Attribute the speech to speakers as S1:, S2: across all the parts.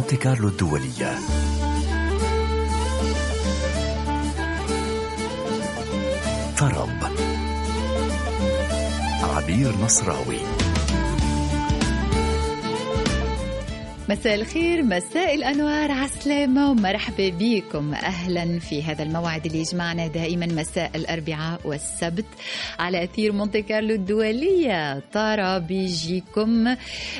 S1: مونتي كارلو الدولية. طرب عبير نصراوي.
S2: مساء الخير مساء الأنوار عسلامة ومرحبا بكم. أهلا في هذا الموعد اللي يجمعنا دائما مساء الأربعاء والسبت على أثير مونتي كارلو الدولية. ترى بيجيكم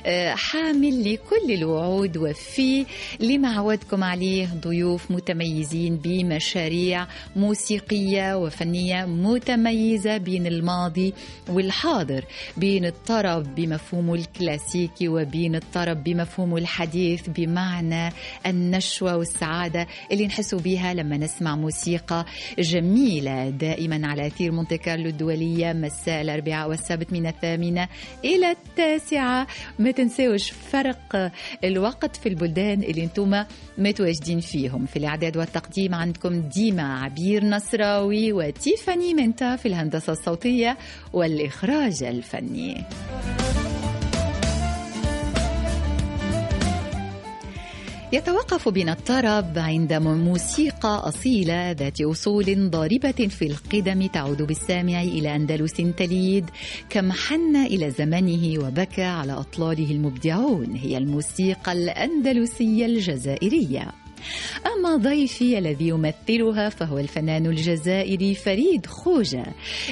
S2: آه، حامل لكل الوعود وفي لما عودكم عليه ضيوف متميزين بمشاريع موسيقية وفنية متميزة بين الماضي والحاضر بين الطرب بمفهومه الكلاسيكي وبين الطرب بمفهومه الحديث. الحديث بمعنى النشوة والسعادة اللي نحس بها لما نسمع موسيقى جميلة دائما على أثير مونتي كارلو الدولية. مساء الأربعاء والسبت من الثامنة إلى التاسعة. ما تنسوش فرق الوقت في البلدان اللي أنتم متواجدين فيهم. في الإعداد والتقديم عندكم ديما عبير نصراوي وتيفاني منتا في الهندسة الصوتية والإخراج الفني. يتوقف بنا الطرب عند موسيقى أصيلة ذات أصول ضاربة في القدم تعود بالسامع إلى أندلس تليد كم حن إلى زمنه وبكى على أطلاله المبدعون هي الموسيقى الأندلسية الجزائرية. أما ضيفي الذي يمثلها فهو الفنان الجزائري فريد خوجة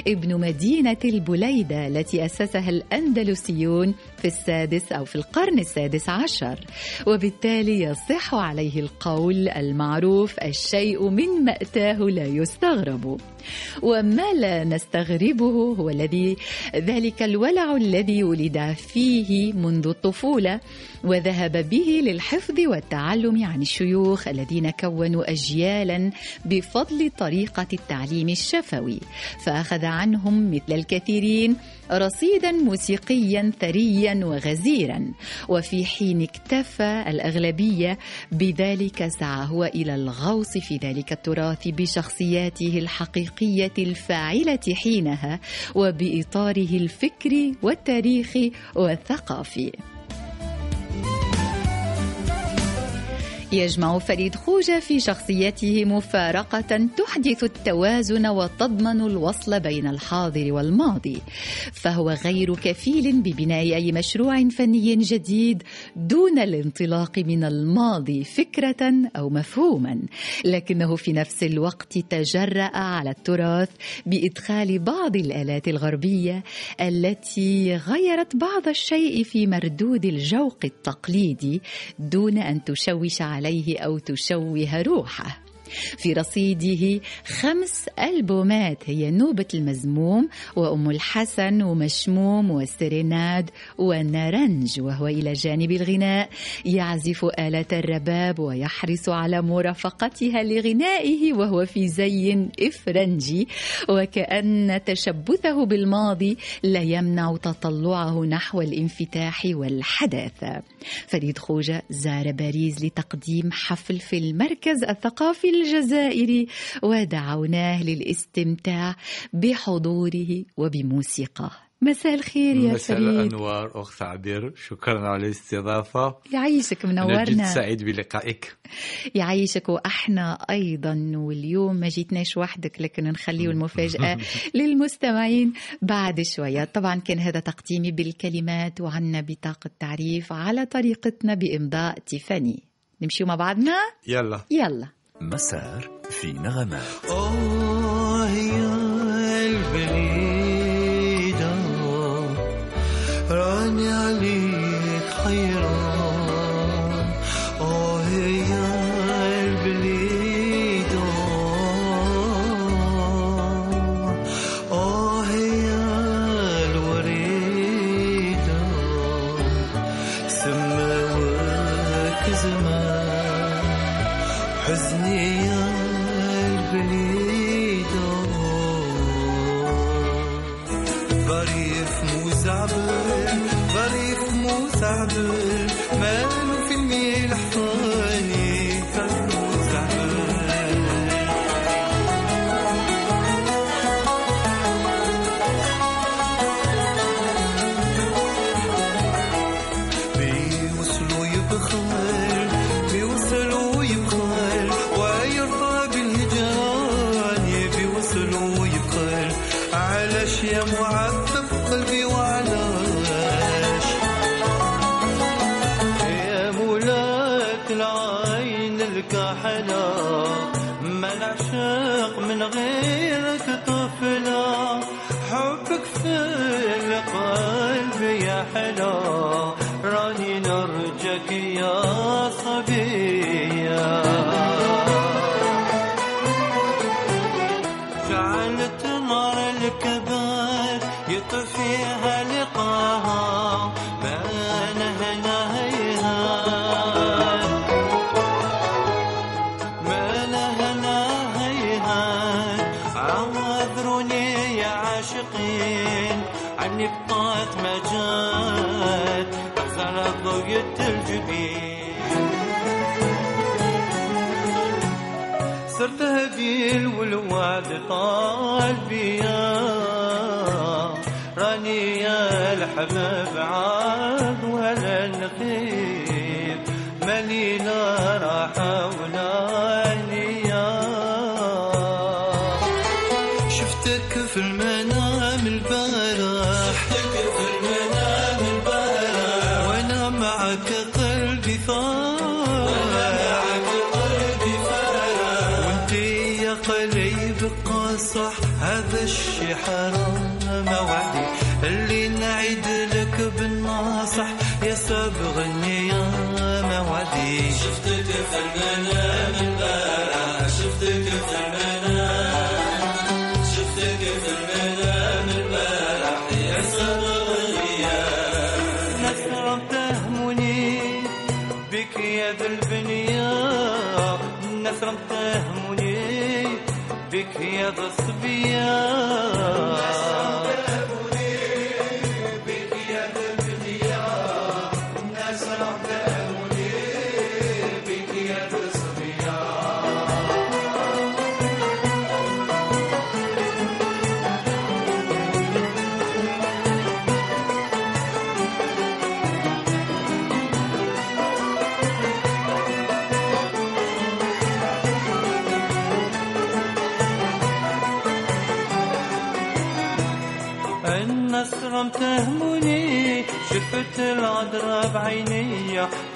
S2: ابن مدينة البليدة التي أسسها الأندلسيون في السادس أو في القرن السادس عشر. وبالتالي يصح عليه القول المعروف الشيء من مأتاه لا يستغرب. وما لا نستغربه هو الذي ذلك الولع الذي ولد فيه منذ الطفولة وذهب به للحفظ والتعلم عن الشيوخ الذين كونوا أجيالا بفضل طريقة التعليم الشفوي فأخذ عنهم مثل الكثيرين رصيدا موسيقيا ثريا وغزيرا وفي حين اكتفى الأغلبية بذلك سعى هو إلى الغوص في ذلك التراث بشخصياته الحقيقية الفاعلة حينها وبإطاره الفكري والتاريخي والثقافي. يجمع فريد خوجة في شخصيته مفارقة تحدث التوازن وتضمن الوصل بين الحاضر والماضي. فهو غير كفيل ببناء أي مشروع فني جديد دون الانطلاق من الماضي فكرة أو مفهوما. لكنه في نفس الوقت تجرأ على التراث بإدخال بعض الآلات الغربية التي غيرت بعض الشيء في مردود الجوق التقليدي دون أن تشوش على عليه أو تشوه روحه. في رصيده خمس ألبومات هي نوبة المزموم وأم الحسن ومشموم وسريناد ونرنج وهو إلى جانب الغناء. يعزف آلة الرباب ويحرص على مرافقتها لغنائه وهو في زي إفرنجي. وكأن تشبثه بالماضي لا يمنع تطلعه نحو الانفتاح والحداثة. فريد خوجة زار باريس لتقديم حفل في المركز الثقافي الجزائري ودعوناه للاستمتاع بحضوره وبموسيقاه مساء الخير يا
S3: مساء
S2: فريد.
S3: الأنوار أخت عبير. شكرا على الاستضافة.
S2: يعيشك
S3: أنا جد
S2: منورنا
S3: سعيد بلقائك.
S2: يعيشك وإحنا أيضا. واليوم ما جيتناش وحدك لكن نخليه المفاجأة للمستمعين بعد شوية. طبعا كان هذا تقديمي بالكلمات وعنا بطاقة تعريف على طريقتنا بإمضاء تيفاني. نمشي مع بعضنا؟
S3: يلا.
S2: يلا.
S1: مسار في نغمات.
S4: آه يا والوعد طال بيا راني يا الحباب عاد موعدي شفتك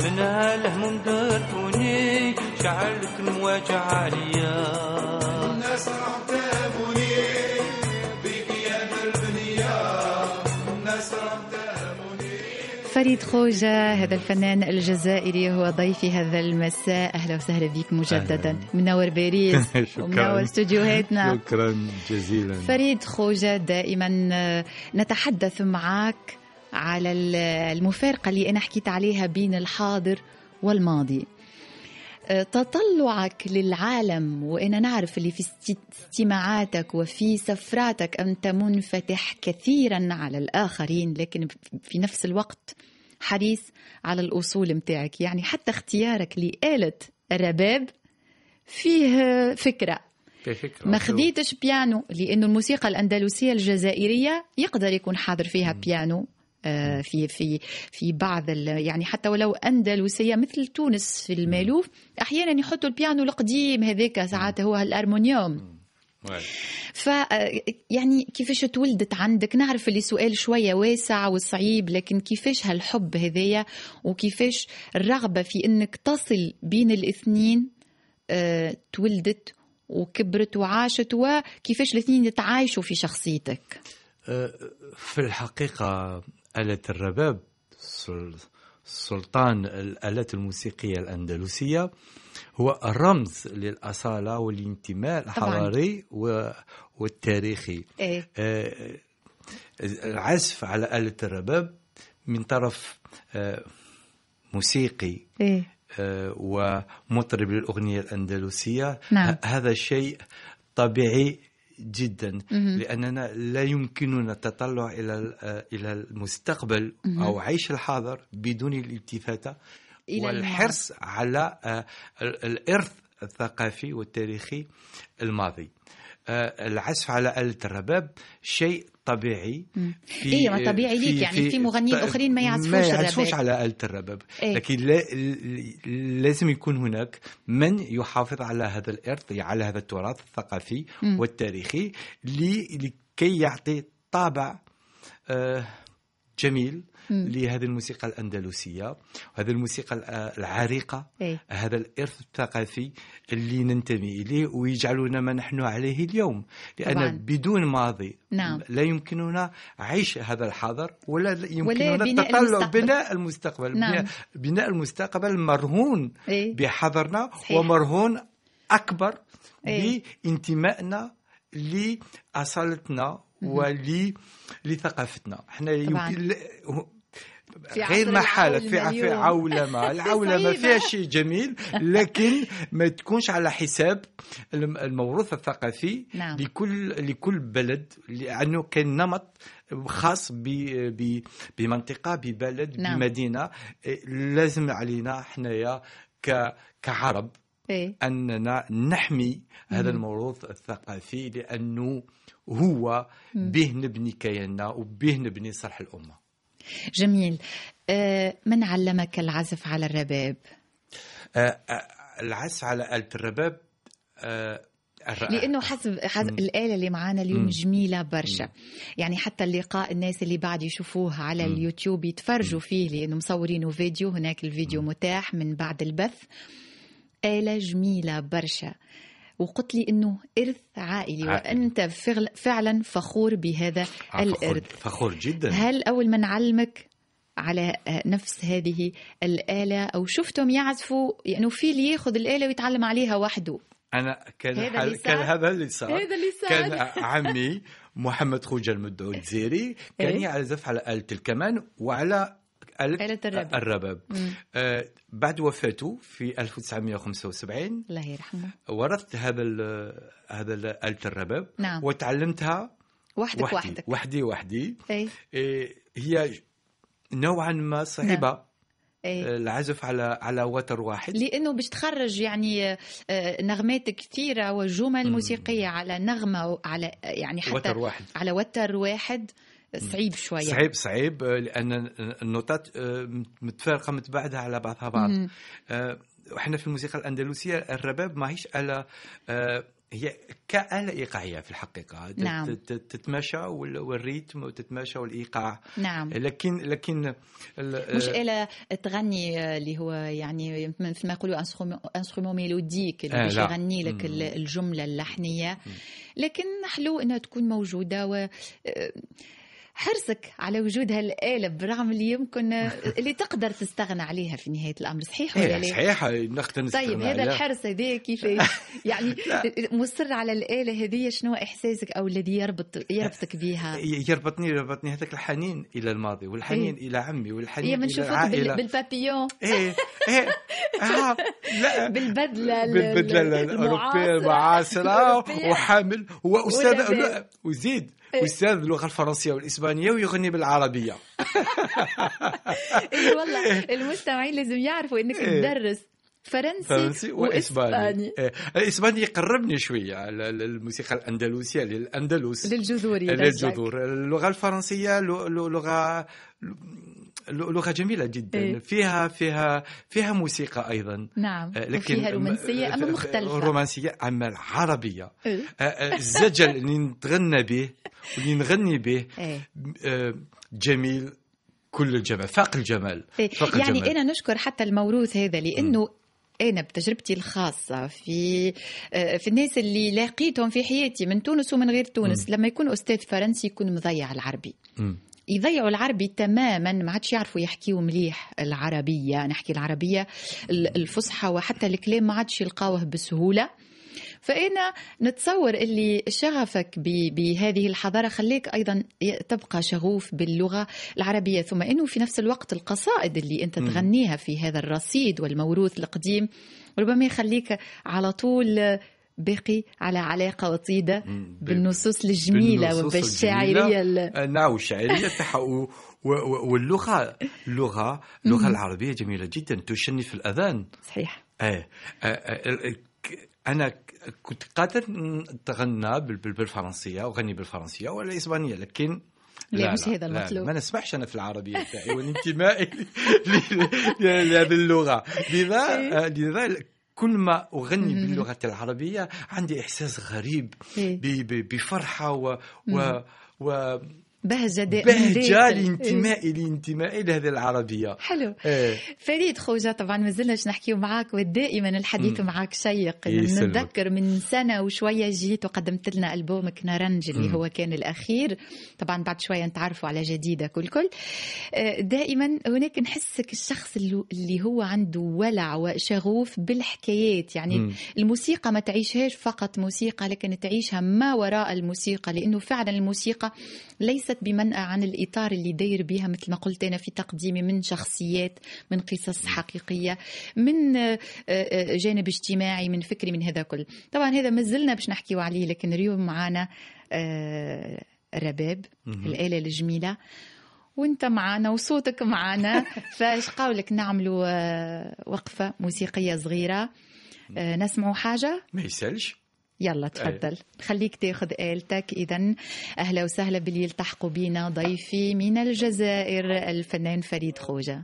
S4: منها الهموم درتوني شعلت المواجع عليا
S5: الناس رمتابوني بك يا قلبنيا الناس رمتابوني
S2: فريد خوجة هذا الفنان الجزائري هو ضيفي هذا المساء. أهلا وسهلا بك مجددا. منور باريس
S3: شكراً.
S2: ومنور استوديوهاتنا.
S3: شكرا جزيلا.
S2: فريد خوجة دائما نتحدث معك على ال- المفارقة اللي أنا حكيت عليها بين الحاضر والماضي. آه، تطلعك للعالم وأنا نعرف اللي في است- استماعاتك وفي سفراتك أنت منفتح كثيرا على الآخرين لكن في نفس الوقت حريص على الأصول متاعك. يعني حتى اختيارك لآلة الرباب فيه فكرة.
S3: كفكرة
S2: ما خديتش بيانو لأنه الموسيقى الأندلسية الجزائرية يقدر يكون حاضر فيها بيانو. في في في بعض ال- يعني حتى ولو أندلسية مثل تونس في المألوف أحيانا يحطوا البيانو القديم هذاك ساعات هو
S3: الأرمونيوم.
S2: ف يعني كيفاش تولدت عندك؟ نعرف اللي سؤال شوية واسع وصعيب لكن كيفاش هالحب هذايا؟ وكيفاش الرغبة في إنك تصل بين الاثنين آه، تولدت وكبرت وعاشت؟ وكيفاش الاثنين يتعايشوا في شخصيتك؟
S3: في الحقيقة آلة الرباب سل- سلطان الآلات الموسيقية الأندلسية هو الرمز للأصالة والانتماء الحضاري والتاريخي.
S2: إيه.
S3: آه، العزف على آلة الرباب من طرف آه، موسيقي
S2: إيه.
S3: آه، ومطرب للأغنية الأندلسية.
S2: نعم.
S3: هذا شيء طبيعي جدا.
S2: مهم.
S3: لأننا لا يمكننا التطلع إلى ال- آه، إلى المستقبل أو عيش الحاضر بدون الالتفاتة
S2: إلى
S3: والحرص على آه، ال- الإرث الثقافي والتاريخي الماضي. آه، العزف على آلة الرباب شيء طبيعي في
S2: إيه، ما طبيعي ليك، يعني في مغنيين آخرين ما يعزفوش
S3: ما يعزفوش. على آلة الرباب
S2: إيه.
S3: لكن لا لازم يكون هناك من يحافظ على هذا الإرث على هذا التراث الثقافي والتاريخي لي- لكي يعطي طابع آه، جميل لهذه الموسيقى الأندلسية وهذه الموسيقى الع- العريقة
S2: إيه.
S3: هذا الإرث الثقافي اللي ننتمي إليه ويجعلنا ما نحن عليه اليوم لأن
S2: طبعاً.
S3: بدون ماضي
S2: نعم.
S3: لا يمكننا عيش هذا الحاضر ولا يمكننا
S2: بناء
S3: التطلع
S2: المستقبل.
S3: بناء المستقبل
S2: نعم.
S3: بناء- بناء المستقبل مرهون
S2: إيه.
S3: بحضرنا
S2: صحيح.
S3: ومرهون أكبر
S2: إيه.
S3: بانتمائنا لأصالتنا ول لثقافتنا
S2: إحنا.
S3: يمكن
S2: في
S3: غير
S2: عصر
S3: محالة في في العولمة
S2: صعيبة.
S3: فيها شيء جميل لكن ما تكونش على حساب الم- الموروث الثقافي
S2: نعم.
S3: لكل لكل بلد لأنه كان نمط خاص ب ب بمنطقة ببلد
S2: نعم.
S3: بمدينة إيه، لازم علينا حنايا كعرب
S2: إيه.
S3: أننا نحمي هذا الموروث الثقافي لأنه هو به نبني كياننا وبه نبني صرح الأمة.
S2: جميل. آه، من علمك العزف على الرباب؟
S3: آه، آه، العزف على آلة الرباب الر-
S2: لأنه حسب حسب الآلة اللي معانا اليوم جميلة برشا. يعني حتى اللقاء الناس اللي بعد يشوفوه على اليوتيوب يتفرجوا فيه لأنه مصورينه فيديو هناك الفيديو متاح من بعد البث. آلة جميلة برشا. وقلت لي إنه إرث عائلي
S3: عائلي.
S2: وأنت فعل- فعلا فخور بهذا
S3: فخور,
S2: الإرث
S3: فخور جدا
S2: هل أول من علمك على آه، نفس هذه الآلة أو شفتهم يعزفوا يعني في اللي يأخذ الآلة ويتعلم عليها وحده
S3: أنا كان
S2: هذا اللي
S3: كان
S2: صار؟
S3: هذا اللي صار
S2: هذا اللي صار.
S3: كان عمي محمد خوجة المدعو الجزيري كان
S2: إيه.
S3: يعزف على آلة الكمان وعلى آلة,
S2: آلة الرباب.
S3: الرباب. آه بعد وفاته في 1975
S2: الله يرحمه.
S3: ورثت هذا ال- هذا ال- آلة الرباب.
S2: نعم.
S3: وتعلمتها
S2: وحدك وحدك.
S3: وحدي وحدي.
S2: أي
S3: إيه، هي نوعا ما صعبة
S2: أي
S3: آه، العزف على على وتر واحد.
S2: لأنه باش تخرج يعني آه، نغمات كثيرة وجمل موسيقية على نغمة على يعني حتى
S3: وتر واحد.
S2: على وتر واحد صعيب شوية.
S3: صعيب صعيب آه، لأن النوتات آه، متفارقه متباعده على بعضها بعض. آه، وإحنا في الموسيقى الأندلسية الرباب ماهيش آه، هي كآلة إيقاعية في الحقيقة.
S2: نعم.
S3: تت- تتماشى وال- والريتم وتتماشى والإيقاع.
S2: نعم.
S3: لكن لكن
S2: مش آلة تغني اللي هو يعني مثل ما يقولوا انسترومون ميلوديك اللي
S3: آه،
S2: باش. يغني لك الجملة اللحنية. لكن حلو إنها تكون موجودة و حرصك على وجود هالآلة بالرغم اللي يمكن اللي تقدر تستغنى عليها في نهاية الأمر صحيح ولا
S3: إيه،
S2: لا؟
S3: صحيح نقدر
S2: طيب هذا. الحرص هذا كيفاش يعني مصر على الآلة هذه شنو إحساسك أو الذي يربط يربطك بها
S3: يربطني يربطني هذاك الحنين إلى الماضي والحنين
S2: إيه.
S3: إلى عمي والحنين
S2: بنشوفك بال-
S3: العائلة
S2: بالبابيون
S3: إيه إيه آه لا
S2: بالبدلة ال-
S3: بالبدلة
S2: ال-
S3: الأوروبية
S2: المعاصرة.
S3: المعاصرة
S2: الأوروبية.
S3: وحامل. لا، وزيد
S2: إيه.
S3: أستاذ اللغة الفرنسية والإسبانية ويغني بالعربية
S2: إيه والله المستمعين لازم يعرفوا إنك
S3: إيه.
S2: تدرس فرنسي,
S3: فرنسي
S2: وإسباني
S3: إيه. الإسباني يقربني شوية الموسيقى الأندلسية للأندلس
S2: للجذور.
S3: للجذور اللغة الفرنسية لغة لغة جميلة جدا.
S2: إيه.
S3: فيها فيها فيها موسيقى أيضا.
S2: نعم.
S3: آه، لكن
S2: وفيها
S3: ف- ف-
S2: مختلفة.
S3: رومانسية أما العربية.
S2: إيه.
S3: آه، آه، الزجل اللي نتغنى به واللي نغني به.
S2: إيه.
S3: جميل. كل الجمال. فاق الجمال.
S2: إيه.
S3: فاق
S2: يعني
S3: الجمال.
S2: أنا نشكر حتى الموروث هذا لأنه أنا بتجربتي الخاصة في في الناس اللي لاقيتهم في حياتي من تونس ومن غير تونس. لما يكون أستاذ فرنسي يكون مضيع العربي.
S3: مم.
S2: يضيعوا العربي تماما. ما عادش يعرفوا يحكيوا مليح العربية. نحكي العربية ال- الفصحى وحتى الكلام ما عادش يلقاوه بسهولة. فأنا نتصور اللي شغفك بهذه الحضارة خليك أيضا تبقى شغوف باللغة العربية. ثم أنه في نفس الوقت القصائد اللي أنت تغنيها في هذا الرصيد والموروث القديم ربما يخليك على طول باقي على علاقة وطيدة. بالنصوص الجميلة وبالشاعرية.
S3: نعم الشعرية تاعها و- و- واللغة اللغة اللغة العربية جميلة جدا تشني في الأذان
S2: صحيح
S3: إيه أنا كنت قادر نتغنى بال- بال- بالفرنسية وغني بالفرنسية ولا الإسبانية لكن
S2: لا، مش هذا
S3: لا،
S2: المطلوب.
S3: ما نسمعش أنا في العربية تاعي ل- لهذه اللغة لذا
S2: إيه.
S3: لذا كل ما أغني باللغة العربية عندي إحساس غريب
S2: إيه.
S3: بفرحة و, و, و
S2: بهجة
S6: بهجة
S2: داخل.
S6: لانتمائي لانتمائي لهذه العربية
S2: حلو
S6: إيه.
S2: فريد خوجة طبعا ما زلناش نحكيو معاك ودائما الحديث
S6: مم.
S2: معاك شيق
S6: يسلمك.
S2: نتذكر من سنة وشوية جيت وقدمت لنا ألبومك نارنج اللي. هو كان الأخير طبعا بعد شوية نتعرفوا على جديدة كل كل آه، دائما هناك نحسك الشخص اللي- هو عنده ولع وشغوف بالحكايات يعني
S6: مم.
S2: الموسيقى ما تعيشهاش فقط موسيقى لكن تعيشها ما وراء الموسيقى لأنه فعلا الموسيقى ليست بمنأى عن الإطار اللي داير بها مثل ما قلت أنا في تقديمي من شخصيات من قصص حقيقية من آه، آه، جانب اجتماعي من فكري من هذا كل. طبعا هذا ما زلنا باش نحكيو عليه لكن اليوم معنا آه، الرباب
S6: مهم.
S2: الآلة الجميلة. وأنت معنا وصوتك معنا فايش قولك نعملوا وقفة موسيقية صغيرة. نسمعوا حاجة؟
S6: ما يسألش.
S2: يلا تفضل. خليك تاخذ آلتك. إذا أهلا وسهلا باللي يلتحقوا بينا. ضيفي من الجزائر الفنان فريد خوجة.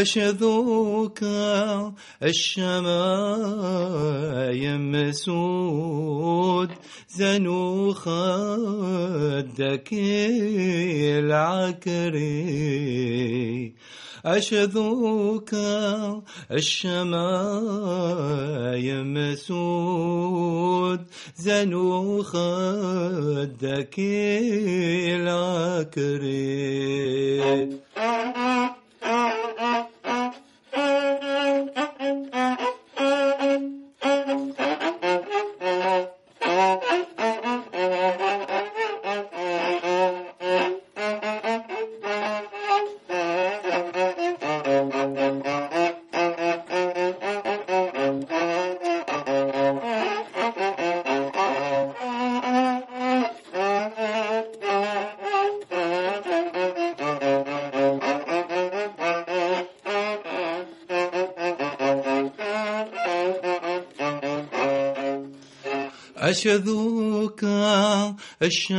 S3: أشذوك الشمايم سود زنو خدك العكري أشذوك الشمايم سود زنو خدك العكري 啊 啊 أشذوك الشمات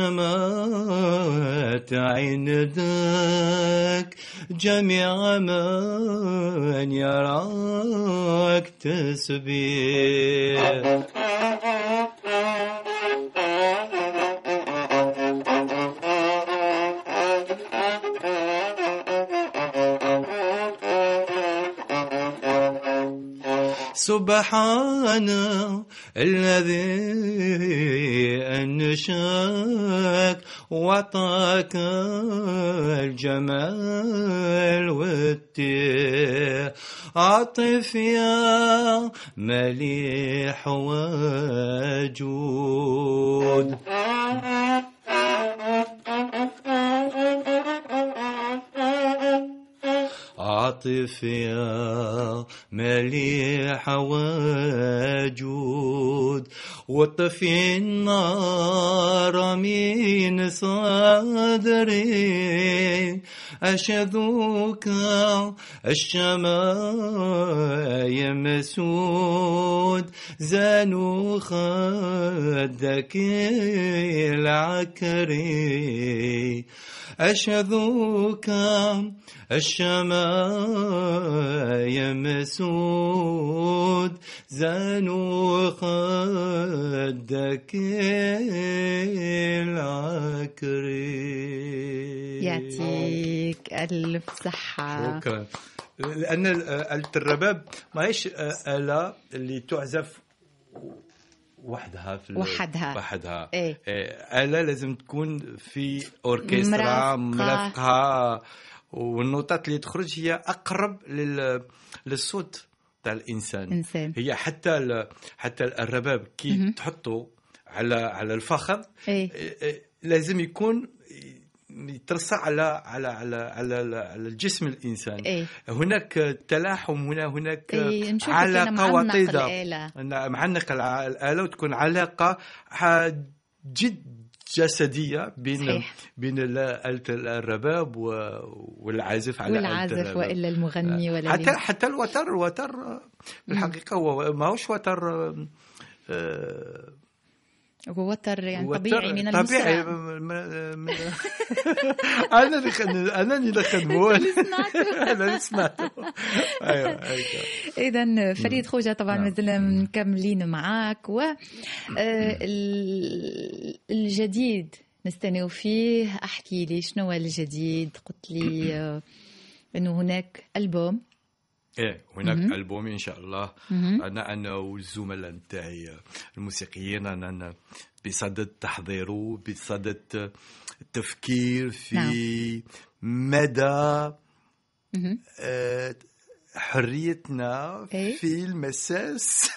S3: عندك جميع من يراك تسبيح. سبحان الذي وعطاك الجمال والتيه عاطف يا مليح وجود. عاطف يا مليح وجود. وطفي النار من صدري. أشذوك الشمايم سود زانوا خدك العكري. أشذوك الشمايم سود زانوا خدك العكري
S2: يعطيك ألف صحة
S6: شكرا لأن آلة الرباب ماهيش آلة اللي تعزف وحدها في
S2: وحدها.
S6: وحدها
S2: إيه.
S6: إيه، آلة لازم تكون في أوركسترا
S2: مرافقة.
S6: مرافقة والنوتات اللي تخرج هي أقرب لل... للصوت تاع الإنسان
S2: إنسان.
S6: هي حتى ال... حتى الرباب كي
S2: مهم.
S6: تحطه على على الفخذ
S2: إيه.
S6: إيه، إيه، لازم يكون
S3: يترصع على على على على, على الجسم الإنسان
S2: إيه.
S3: هناك تلاحم هنا هناك
S2: إيه،
S3: علاقة
S2: معنق
S3: وطيدة
S2: الآلة.
S3: نعم، معنق الآلة وتكون علاقة جد جسدية بين
S2: صحيح.
S3: بين آلة الرباب والعازف على
S2: والعازف
S3: الرباب.
S2: وإلا المغني ولا
S3: حتى حتى الوتر الوتر في الحقيقة هو ماهوش وتر آه،
S2: هو وتر يعني
S3: وتر
S2: طبيعي من
S3: طبيعي من- أنا اللي. أنا اللي
S2: سمعته.
S3: أنا اللي سمعته. أيوه هيك.
S2: اذا فريد خوجة طبعا
S3: نعم.
S2: مازلنا مكملين معاك. و آه، ال- الجديد نستناو فيه. أحكي لي شنو هو الجديد؟ قلت لي آه، إنه هناك ألبوم.
S3: إيه هناك
S2: مهم.
S3: ألبوم إن شاء الله
S2: مهم.
S3: أنا أنا والزملاء نتاعي الموسيقيين أنا أنا بصدد تحضيره بصدد التفكير في
S2: نعم.
S3: مدى
S2: مهم.
S3: آه، حريتنا
S2: إيه.
S3: في المساس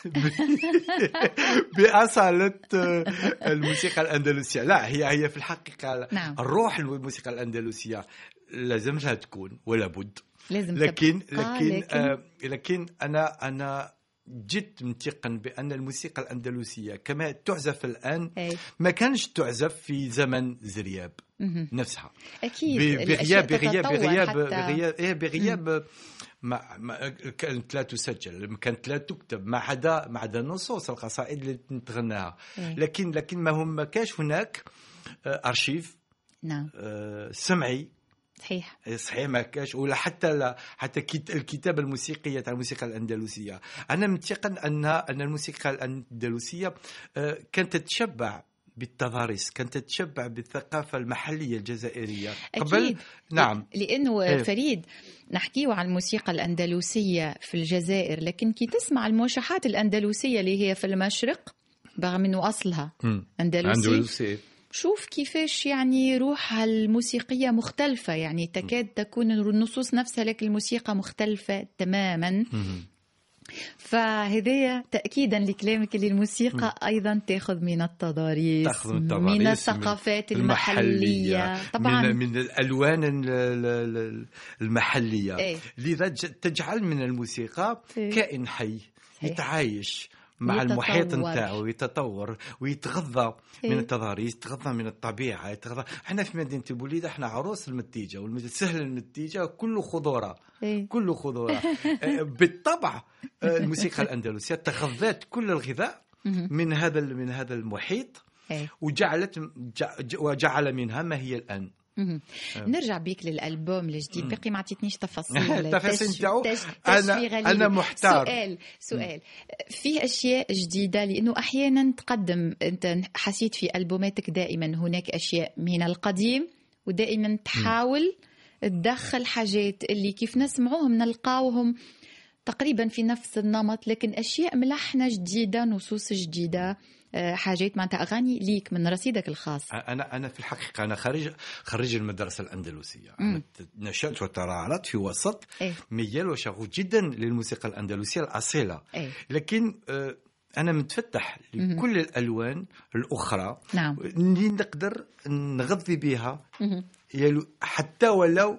S3: بأصالة آه، الموسيقى الأندلسية لا هي هي في الحقيقة
S2: نعم.
S3: الروح الموسيقى الأندلسية لازم لها تكون ولا بد
S2: لازم
S3: لكن
S2: تبقى،
S3: لكن
S2: لكن؟
S3: آه لكن أنا أنا جد متيقن بأن الموسيقى الأندلسية كما تعزف الآن
S2: إيه.
S3: ما كانش تعزف في زمن زرياب. نفسها.
S2: أكيد
S3: بغياب بغياب بغياب
S2: حتى-
S3: بغياب إيه بغياب ما, ما كانت لا تسجل كانت لا تكتب ما عدا ما عدا نصوص القصائد اللي نتغناها
S2: إيه.
S3: لكن لكن ما هم ما كاش هناك آه، أرشيف
S2: نعم.
S3: آه، سمعي
S2: صحيح.
S3: صحيح ما كاش. ولا حتى لا حتى كت- الكتابة الموسيقية تاع الموسيقى الأندلسية. أنا متيقن ان أن الموسيقى الأندلسية آه، كانت تتشبع بالتضاريس كانت تتشبع بالثقافة المحلية الجزائرية. قبل؟
S2: أكيد.
S3: نعم
S2: لأنه
S3: إيه.
S2: فريد نحكيو عن الموسيقى الأندلسية في الجزائر لكن كي تسمع الموشحات الأندلسية اللي هي في المشرق برغم إنه أصلها
S3: مم.
S2: أندلسي
S3: أندلسي.
S2: شوف كيفاش يعني روحها الموسيقية مختلفة يعني تكاد تكون النصوص نفسها لكن الموسيقى مختلفة تماما. فهذايا تاكيدا لكلامك اللي الموسيقى أيضا تاخذ من التضاريس
S3: تاخذ من التضاريس
S2: من
S3: من
S2: الثقافات المحلية طبعا
S3: من, من الألوان ال- ال- ال- المحلية
S2: إيه.
S3: لذا تجعل من الموسيقى
S2: إيه.
S3: كائن حي
S2: صحيح.
S3: يتعايش مع
S2: ويتطور.
S3: المحيط نتاعو ويتطور ويتغذى من
S2: إيه.
S3: التضاريس يتغذى من الطبيعة يتغذى إحنا في مدينة البوليده إحنا عروس المتيجة والمدينه سهل المتيجة كله خضره
S2: إيه.
S3: كله خضره آه، بالطبع آه، الموسيقى الأندلسية تغذت كل الغذاء. من هذا من هذا المحيط
S2: إيه.
S3: وجعلت وجعل منها ما هي
S2: الآن. نرجع بيك للألبوم الجديد باقي ما عطيتنيش تفاصيل.
S3: التفاصيل
S2: تشفي غليل.
S3: أنا محتار.
S2: سؤال سؤال. فيه أشياء جديدة لأنه أحيانا تقدم أنت حسيت في ألبوماتك دائما هناك أشياء من القديم ودائما تحاول تدخل حاجات اللي كيف نسمعوهم نلقاوهم تقريبا في نفس النمط لكن أشياء ملحنة جديدة نصوص جديدة. آه، حاجات معناتها أغاني ليك من رصيدك الخاص.
S3: أنا أنا في الحقيقة أنا خريج خريج المدرسة الأندلسية. نشأت وترعرعت في وسط
S2: إيه.
S3: ميال وشغوف جدا للموسيقى الأندلسية الأصيلة.
S2: إيه.
S3: لكن آه، أنا متفتح. لكل الألوان الأخرى.
S2: نعم.
S3: اللي نقدر نغذي بها حتى ولو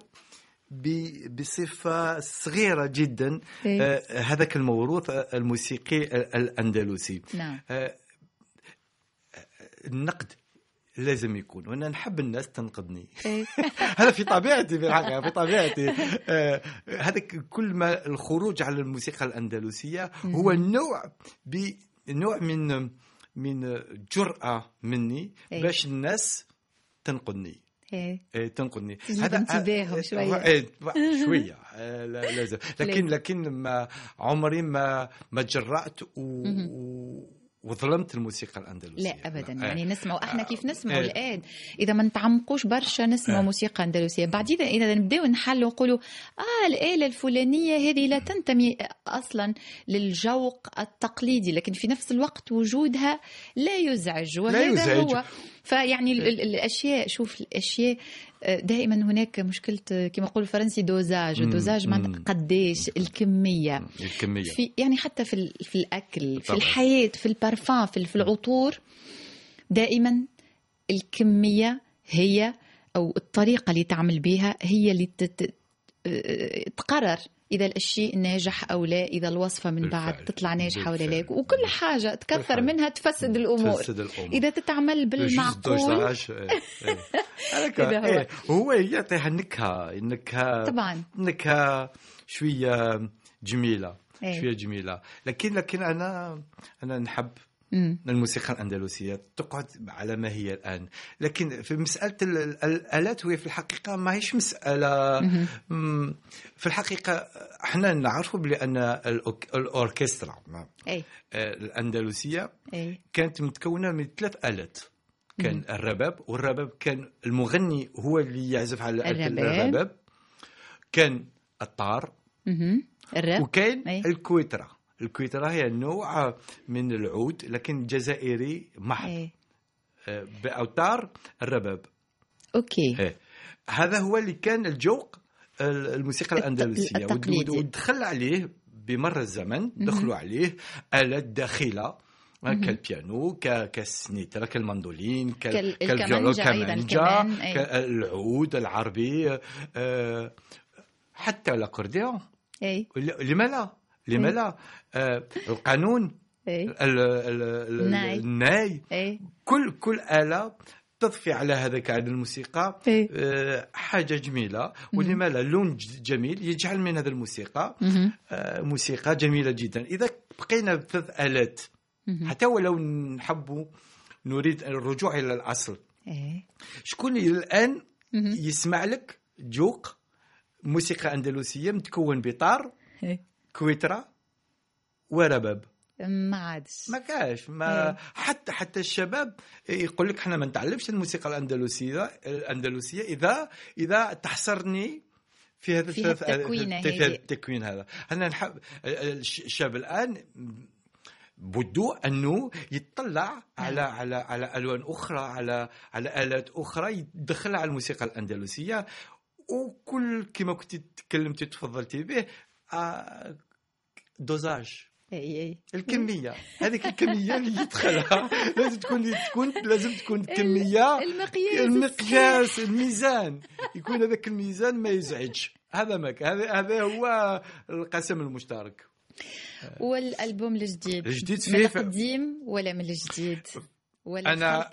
S3: بصفة صغيرة جدا
S2: إيه.
S3: آه، هذاك الموروث آه، الموسيقي آه، الأندلسي.
S2: نعم.
S3: آه، النقد لازم يكون وأنا نحب الناس تنقدني.
S2: إيه.
S3: هذا في طبيعتي في الحقيقة في طبيعتي. آه، هذا كل ما الخروج على الموسيقى الأندلسية هو نوع بنوع من من جرأة مني
S2: إيه.
S3: باش الناس تنقدني.
S2: إيه.
S3: إيه، تنقدني.
S2: تجيب انتباههم
S3: آه،
S2: شوية.
S3: إيه، شوية. آه، لا- لازم لكن لكن ما عمري ما ما جرأت و... وظلمت الموسيقى الأندلسية
S2: لا ابدا
S3: آه.
S2: يعني نسمعوا إحنا كيف نسمعوا
S3: إيه.
S2: الان إذا ما نتعمقوش برشا نسمعوا
S3: إيه.
S2: موسيقى أندلسية بعدين اذا نبداو نحلوا نقولوا آه الآلة الفلانية هذه لا تنتمي أصلا للجوق التقليدي لكن في نفس الوقت وجودها لا يزعج وهذا
S3: يزعج.
S2: هو فيعني ال- الأشياء شوف الأشياء آه، دائما هناك مشكلة آه، كما يقول الفرنسي دوزاج دوزاج. معناتها قديش الكمية
S3: الكمية
S2: في يعني حتى في في الأكل في
S3: طبعاً.
S2: الحياة في البارفان في في العطور دائما الكمية هي أو الطريقة اللي تعمل بها هي اللي. آه، تقرر إذا الشيء ناجح أو لا إذا الوصفة من بعد
S3: بالفعل.
S2: تطلع ناجحة ولا لا. وكل حاجة تكثر
S3: بالفعل.
S2: منها تفسد الأمور
S3: تفسد الأمور
S2: إذا تتعمل بالمعقول
S3: بالمعقول
S2: إذا هو-
S3: هو يعطيها نكهة نكهة
S2: طبعا
S3: نكهة شوية جميلة
S2: إيه.
S3: شوية جميلة لكن لكن أنا أنا نحب
S2: مم.
S3: الموسيقى الأندلسية تقعد على ما هي الآن. لكن في مسألة ال- ال- الآلات وهي في الحقيقة ما هيش مسألة. في الحقيقة إحنا نعرف بأن الأوركسترا آه، الأندلسية كانت متكونة من ثلاث آلات. كان الرباب والرباب كان المغني هو اللي يعزف على
S2: الرباب.
S3: الرباب. كان الطار. وكاين
S2: أي.
S3: الكويترا. الكويترا هي نوع من العود لكن جزائري محض.
S2: اي
S3: آه، بأوتار الرباب.
S2: أوكي.
S3: إيه. هذا هو اللي كان الجوق ال- الموسيقى. ود- ودخل عليه بمر الزمن دخلوا عليه آلات داخلة آه، كالبيانو ك- كالسنيترا كالمندولين كال-
S2: كال-
S3: كال
S2: violon أي.
S3: كالعود العربي آه، حتى الأكورديون.
S2: اي
S3: لما لا لما لا آه، القانون ال-
S2: الناي.
S3: الناي
S2: اي
S3: كل كل آلة تضفي على هذاك عن الموسيقى
S2: إيه.
S3: آه، حاجة جميلة ولما لا لون جميل يجعل من هذه الموسيقى. آه، موسيقى جميلة جدا إذا بقينا بثلاث آلات. حتى ولو نحب نريد الرجوع إلى الأصل شكون الآن. يسمع لك جوق موسيقى أندلسية متكون بطار
S2: إي.
S3: كويترا ورباب
S2: ما عادش.
S3: ما كاش ما
S2: إيه.
S3: حتى حتى الشباب يقول لك إحنا ما نتعلمش الموسيقى الأندلسية الأندلسية إذا إذا تحصرني في هذا في هذا
S2: هذه.
S3: التكوين هذا. أنا نحب الشاب الآن بده أنه يطلع على على على ألوان أخرى على على آلات أخرى يدخلها على الموسيقى الأندلسية. وكل كما كنت تكلمتي تفضلتي به دوزاج
S2: اي اي
S3: الكميه هذيك الكميه اللي يدخلها لازم تكون تكون لازم تكون كميه
S2: المقياس
S3: المقياس الميزان يكون هذاك الميزان ما يزعجش هذا ما. هذا هذا هو القسم المشترك
S2: والالبوم الجديد
S3: الجديد
S2: من
S3: فيه-
S2: القديم ولا من الجديد ولا أنا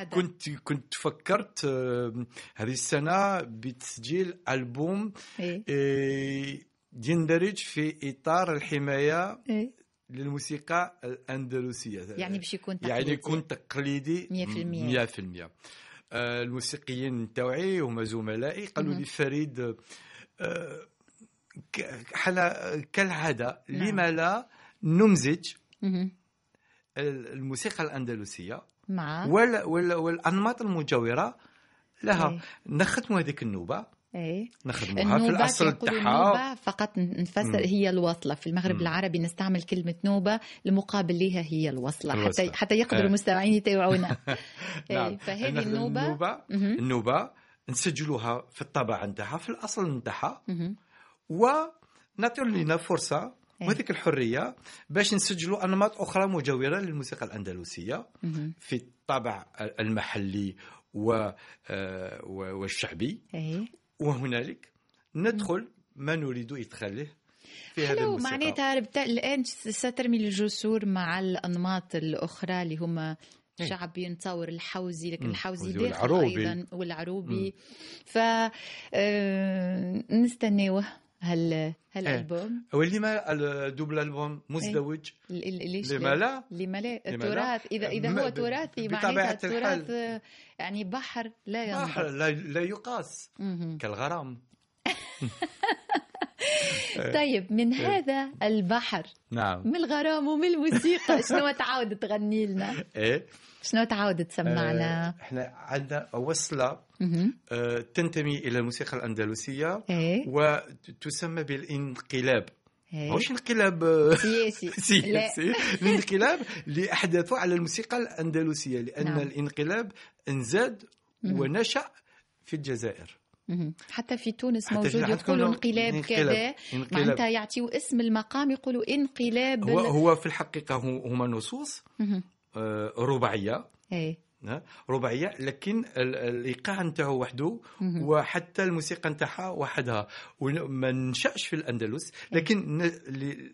S3: آه، كنت كنت فكرت آه، هذه السنة بتسجيل البوم
S2: اي
S3: آه، يندرج في إطار الحماية
S2: إي
S3: للموسيقى الأندلسية
S2: يعني باش يكون
S3: يعني
S2: تقليدي.
S3: يكون تقليدي
S2: 100%.
S3: 100% آه، الموسيقيين تاعي هما زملائي قالوا. لي فريد آه، كالعادة
S2: نعم.
S3: لما لا نمزج. الموسيقى الأندلسية
S2: مع
S3: وال وال والأنماط المجاورة لها
S2: إيه.
S3: نخدموا هذيك النوبة
S2: اي
S3: نخدموها في
S2: النوبة
S3: الاصل تاعها
S2: النوبة فقط نفسر هي الوصلة في المغرب
S3: مم.
S2: العربي نستعمل كلمة نوبة المقابل لها هي الوصلة,
S3: الوصلة.
S2: حتى حتى يقدروا
S3: آه.
S2: المستمعين يتابعونا
S3: نعم.
S2: إيه، فهذه
S3: نخدم
S2: النوبة النوبة.
S3: النوبة نسجلوها في الطبع نتاعها في الأصل نتاعها. ونعطيو لنا فرصة
S2: إيه.
S3: وهذيك الحرية باش نسجلوا أنماط أخرى مجاورة للموسيقى
S2: الأندلسية.
S3: في الطابع المحلي و آه، والشعبي وهنالك ندخل ما نريد إدخاله في هذا
S2: حلو معناتها الآن سترمي الجسور مع الأنماط الأخرى اللي هما
S3: إيه.
S2: شعبي نتصور الحوزي لكن
S3: مم.
S2: الحوزي داخل
S3: والعروبي.
S2: أيضا والعروبي ف آه، نستناوه هال هالألبوم
S3: واللي ما الدوبل ألبوم مزدوج
S2: ال- ليش
S3: لما لا؟
S2: لما لا؟ التراث إذا إذا
S3: ما-
S2: هو تراثي معناتها. التراث يعني بحر لا
S3: بحر
S2: ينضب.
S3: لا, لا يقاس. كالغرام.
S2: طيب من
S3: إيه.
S2: هذا البحر
S3: نعم.
S2: من الغرام ومن الموسيقى شنو تعاود تغني لنا؟
S3: إيه.
S2: شنو تعود تسمعنا؟
S3: آه، إحنا عندنا وصلة تنتمي إلى الموسيقى الأندلسية
S2: إيه.
S3: وتسمى بالانقلاب. مش انقلاب؟
S2: سياسي
S3: سياسي الانقلاب اللي احدثه على الموسيقى الأندلسية لأن
S2: نعم.
S3: الانقلاب انزاد. ونشأ في الجزائر.
S2: حتى في تونس
S3: حتى
S2: موجود يقولوا انقلاب
S3: انقلاب.
S2: كذا معناتها يعطيوا اسم المقام يقولوا انقلاب
S3: هو هو في الحقيقة هما نصوص. آه،
S2: رباعية.
S3: ها، رباعية لكن ال- الإيقاع نتاعو وحده. وحتى الموسيقى نتاعها وحدها. وما نشأش في الأندلس لكن ن- اللي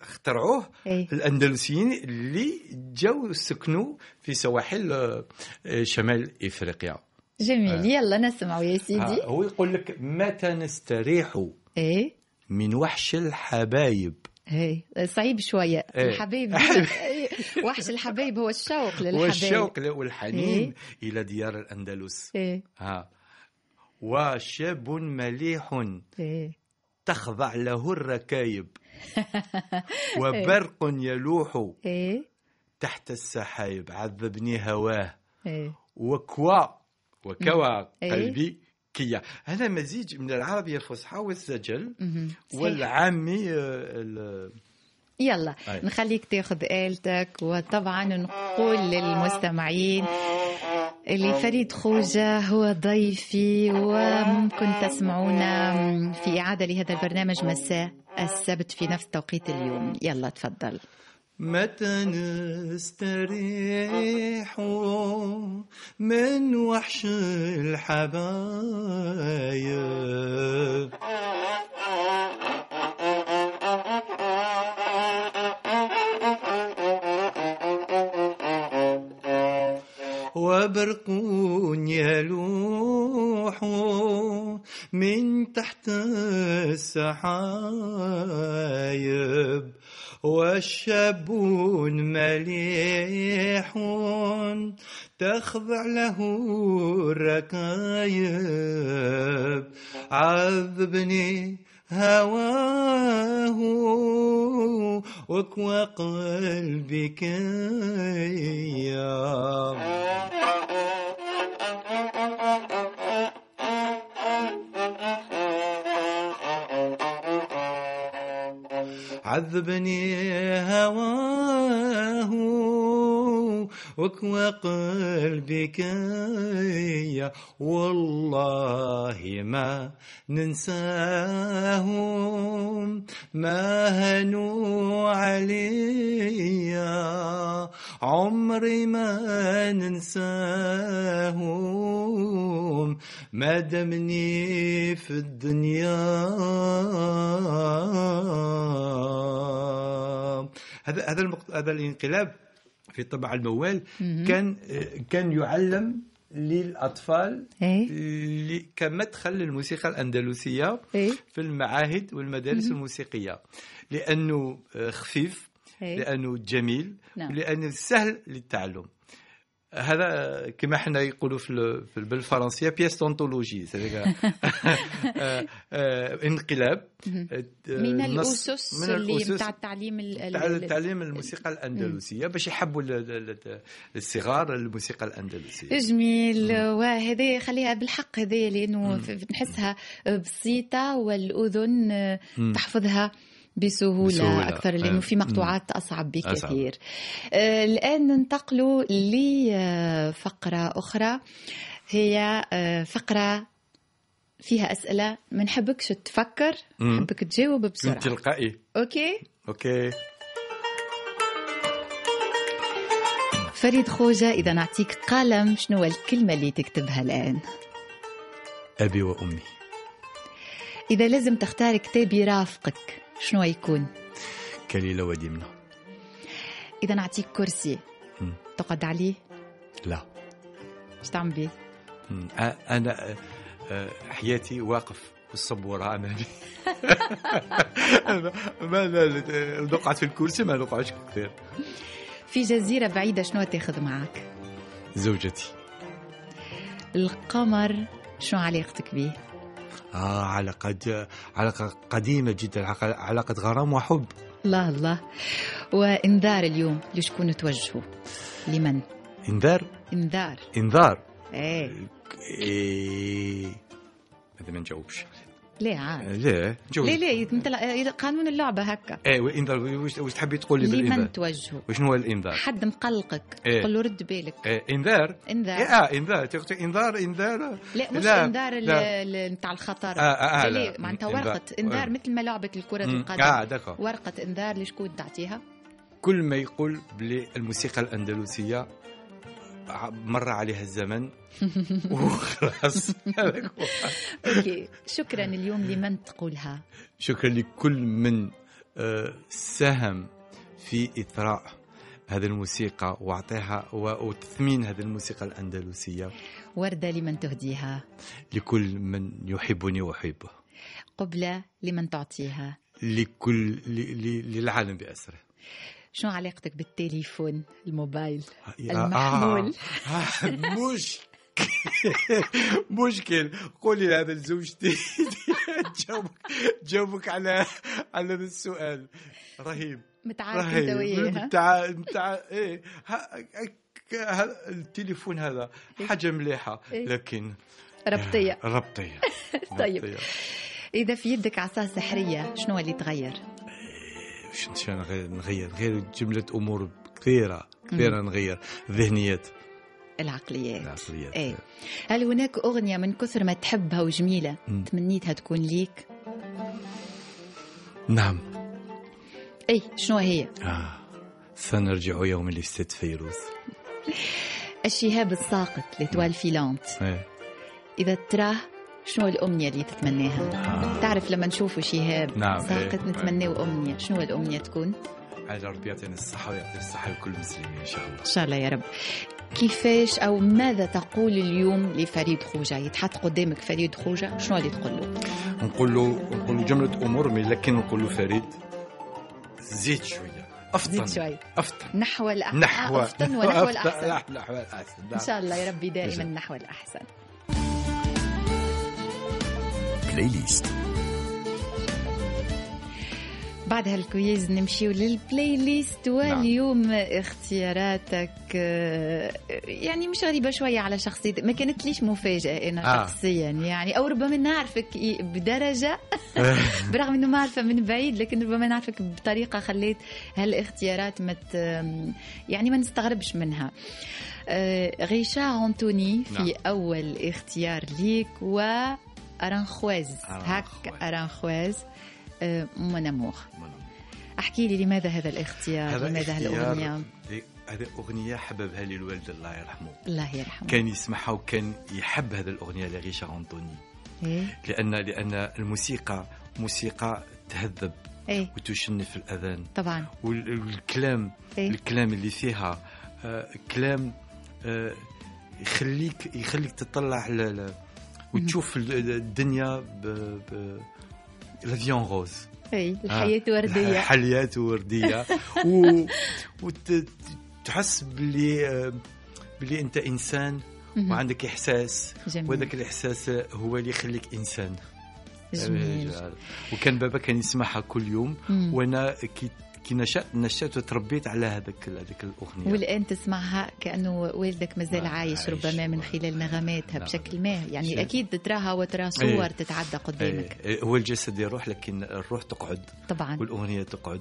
S3: اخترعوه
S2: إيه.
S3: الأندلسيين اللي جاوا سكنوا في سواحل آه، شمال إفريقيا.
S2: جميل. يلا نسمعوا يا سيدي.
S3: هو يقول لك متى نستريح
S2: إيه.
S3: من وحش الحبايب؟
S2: إيه. صعيب شوية.
S3: إيه.
S2: الحبايب. إيه. وحش الحبايب هو الشوق للحبايب.
S3: والشوق والحنين
S2: إيه.
S3: إلى ديار الأندلس.
S2: إيه.
S3: ها. وشاب مليح
S2: إيه.
S3: تخضع له الركايب. وبرق يلوح
S2: إيه.
S3: تحت السحايب. عذبني هواه.
S2: إيه.
S3: وكوا وكوا
S2: إيه.
S3: قلبي كيا هذا مزيج من العربية الفصحى والسجل. والعامي آه،
S2: يلا
S3: أي.
S2: نخليك تاخذ آلتك وطبعا نقول للمستمعين اللي فريد خوجة هو ضيفي وممكن تسمعونا في إعادة لهذا البرنامج مساء السبت في نفس توقيت اليوم يلا تفضل
S4: متى نستريح من وحش الحبايب. وبرق يلوح من تحت السحايب. والشاب مليح تخضع له الركايب. عذبني هواه وكوى قلبي كيا عذبني هواه. وكوى قلبي كيا والله ما ننساهم ما هنوا عليا عمري ما ننساهم ما دمني في الدنيا
S3: هذا هذا. هذا الانقلاب في طبع الموال كان كان يعلم للأطفال
S2: إيه.
S3: كمدخل للموسيقى الأندلسية
S2: إيه.
S3: في المعاهد والمدارس الموسيقية لأنه آه، خفيف
S2: إيه.
S3: لأنه جميل
S2: نعم.
S3: لأنه سهل للتعلم هذا كما حنا يقولوا في ال- في بالفرنسيه pièce d'anthologie انقلاب. آه،
S2: من الأسس
S3: من
S2: اللي
S3: الأسس
S2: بتاع التعليم ال- ال-
S3: تاع
S2: ال-
S3: تعليم الموسيقى الأندلسية. باش يحبوا ال- ال- ال- الصغار الموسيقى الأندلسية.
S2: جميل. وهذه خليها بالحق هذه لأنه نحسها بسيطة والأذن تحفظها. بسهولة,
S3: بسهولة.
S2: أكثر لأنه. في مقطوعات أصعب بكثير. آه الآن ننتقل لفقرة أخرى. هي آه فقرة فيها أسئلة. ما نحبكش تفكر. نحبك تجاوب بسرعة.
S3: تلقائي.
S2: okay؟
S3: okay.
S2: فريد خوجة إذا نعطيك قلم شنو الكلمة اللي تكتبها الآن؟
S3: أبي وأمي.
S2: إذا لازم تختار كتاب يرافقك. شنو يكون
S3: كليله ودمنه
S2: إذا نعطيك كرسي.
S3: مم.
S2: تقعد عليه؟
S3: لا.
S2: إيش تعمل بيه؟
S3: آه، حياتي واقف بالصبورة امامي ما لا- نقعد في الكرسي ما نقعدش كثير.
S2: في جزيرة بعيدة شنو تاخذ معك
S3: زوجتي.
S2: القمر شنو علاقتك به
S3: آه علاقة علاقة قديمة جدا علاقة- علاقة غرام وحب.
S2: الله الله. وإنذار اليوم لشكون توجهوا لمن؟
S3: إنذار؟
S2: إنذار.
S3: إنذار.
S2: إيه.
S3: إيه... هذا ما نجاوبش
S2: ليه عاد؟
S3: ليه؟ نجاوب
S2: ليه ليه؟ مثل قانون اللعبة هكا.
S3: إيه وانذار وش وش تحبي تقولي بالإنذار؟
S2: لمن توجهوا
S3: وشنو هو الإنذار؟
S2: حد مقلقك.
S3: إيه.
S2: قل له رد بالك
S3: إيه إنذار؟
S2: إنذار.
S3: إيه آه إنذار. تقول إنذار إنذار؟
S2: لا مش
S3: لا،
S2: إنذار
S3: لا.
S2: نتاع الخطر.
S3: آه، آه،
S2: لا
S3: لا.
S2: لا. معناتها
S3: إنذار.
S2: ورقة إنذار
S3: آه.
S2: مثل ما لعبة الكرة
S3: مم.
S2: القدم.
S3: آه دكا
S2: ورقة إنذار لشكون تعطيها؟
S3: كل ما يقول بلي الموسيقى الأندلسية مر عليها الزمن. وخلاص.
S2: أوكي. شكرا اليوم لمن تقولها؟
S3: شكرا لكل من آه، ساهم في إثراء هذه الموسيقى وأعطيها وتثمين هذه الموسيقى الأندلسية.
S2: وردة لمن تهديها؟
S3: لكل من يحبني وأحبه.
S2: قبلة لمن تعطيها؟
S3: لكل للعالم بأسره.
S2: شو علاقتك بالتليفون الموبايل
S3: يا-
S2: المحمول.
S3: آه. آه. مشكل مشكل قولي لهذا لزوجتي تجاوبك تجاوبك على على هذا السؤال رهيب
S2: متعارف أنت
S3: بتاع إيه ها- ها- التليفون هذا حاجة
S2: مليحة.
S3: لكن
S2: ربطية
S3: ربطية
S2: طيب. إذا في يدك عصا سحرية شنو اللي تغير؟
S3: شنو نغير. نغير نغير جملة أمور كثيرة. كثيرة نغير. ذهنيات.
S2: العقليات.
S3: العقليات.
S2: إيه. هل هناك أغنية من كثر ما تحبها وجميلة
S3: مم.
S2: تمنيتها تكون ليك؟
S3: نعم.
S2: اي شنو هي؟
S3: آه. سنرجع يوم لست فيروز.
S2: الشهاب الساقط لتوال فيلانت.
S3: إيه.
S2: إذا تراه شنو الأمنية اللي تتمناها؟
S3: آه.
S2: تعرف لما نشوفوا شهاب
S3: نعم،
S2: ساقط
S3: إيه.
S2: نتمناه أمنية. شنو الأمنية تكون؟
S3: على ربي يعطينا الصحة ويعطي الصحة لكل المسلمين إن شاء الله.
S2: إن شاء الله يا رب. كيفاش أو ماذا تقول اليوم لفريد خوجة؟ يتحط قدامك فريد خوجة شنو اللي تقول له؟
S3: نقول له نقول له جملة أمور mais لكن نقول له فريد زيد شوية. أفطن.
S2: زيد شوي.
S3: أفطن.
S2: نحو الأحسن
S3: نحو.
S2: أفطن ونحو الأحسن.
S3: نحو الأحسن.
S2: إن شاء الله يا ربي دائما
S3: نعم.
S2: نحو الأحسن.
S1: playlist
S2: بعد هال quiz نمشيو لل playlist واليوم اختياراتك آه، يعني مش غريبة شوية على شخصيتك ما كانت ليش مفاجأة أنا
S3: آه.
S2: شخصيا يعني أو ربما نعرفك بدرجة برغم أنه ما أعرفه من بعيد لكن ربما نعرفك بطريقة خليت هالإختيارات ما مت يعني ما نستغربش منها آه، غيشا أنتوني في
S3: نعم.
S2: أول اختيار ليك و أرانخواز هاك آه، من أمور أحكي لي لماذا هذا الاختيار؟
S3: هذا
S2: لماذا هالاغنيه
S3: هذه أغنية حببها لي الوالد الله يرحمه.
S2: الله يرحمه.
S3: كان يسمعها وكان يحب هذه الأغنية لغيشة أنطوني
S2: إيه؟
S3: لأن لأن الموسيقى موسيقى تهذب
S2: إيه.
S3: وتشنف الأذان.
S2: طبعا.
S3: وال- والكلام
S2: إيه.
S3: الكلام اللي فيها آه، كلام آه، يخليك يخليك تطلع ل- وتشوف ال- الدنيا ب ب لافيون روز
S2: إيه الحياة ورديه
S3: حليات ورديه و وتحس باللي باللي انت انسان. وعندك احساس
S2: جميل
S3: وهذاك الاحساس هو اللي يخليك انسان
S2: جميل
S3: وكان بابا كان يسمعها كل يوم. وأنا كي كي نشأت نشأت وتربيت على هذاك هذيك الأغنية.
S2: والآن تسمعها كأنه والدك مازال عايش
S3: عايش.
S2: ربما من خلال نغماتها
S3: نعم.
S2: بشكل ما. يعني
S3: شيء.
S2: أكيد تراها وترى صور
S3: إيه.
S2: تتعدى قدامك.
S3: إيه، هو الجسد يروح لكن الروح تقعد.
S2: طبعا.
S3: والأغنية تقعد.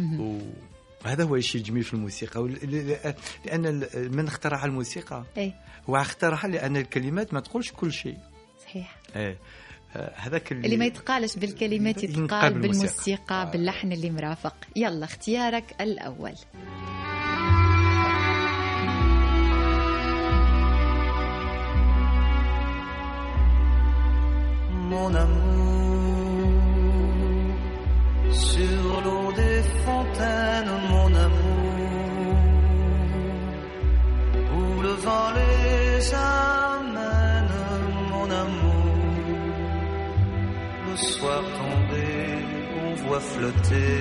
S3: و- وهذا هو الشيء الجميل في الموسيقى. لأن من اخترع الموسيقى؟
S2: إيه.
S3: هو اخترعها لأن الكلمات ما تقولش كل شيء.
S2: صحيح.
S3: إيه. هذاك اللي,
S2: اللي ما يتقالش بالكلمات يتقال
S3: بالموسيقى.
S2: بالموسيقى
S3: آه.
S2: باللحن اللي مرافق يلا اختيارك الأول
S7: mon amour, sur l'eau des fontaines, mon amour, où le vent les le soir tombé, on voit flotter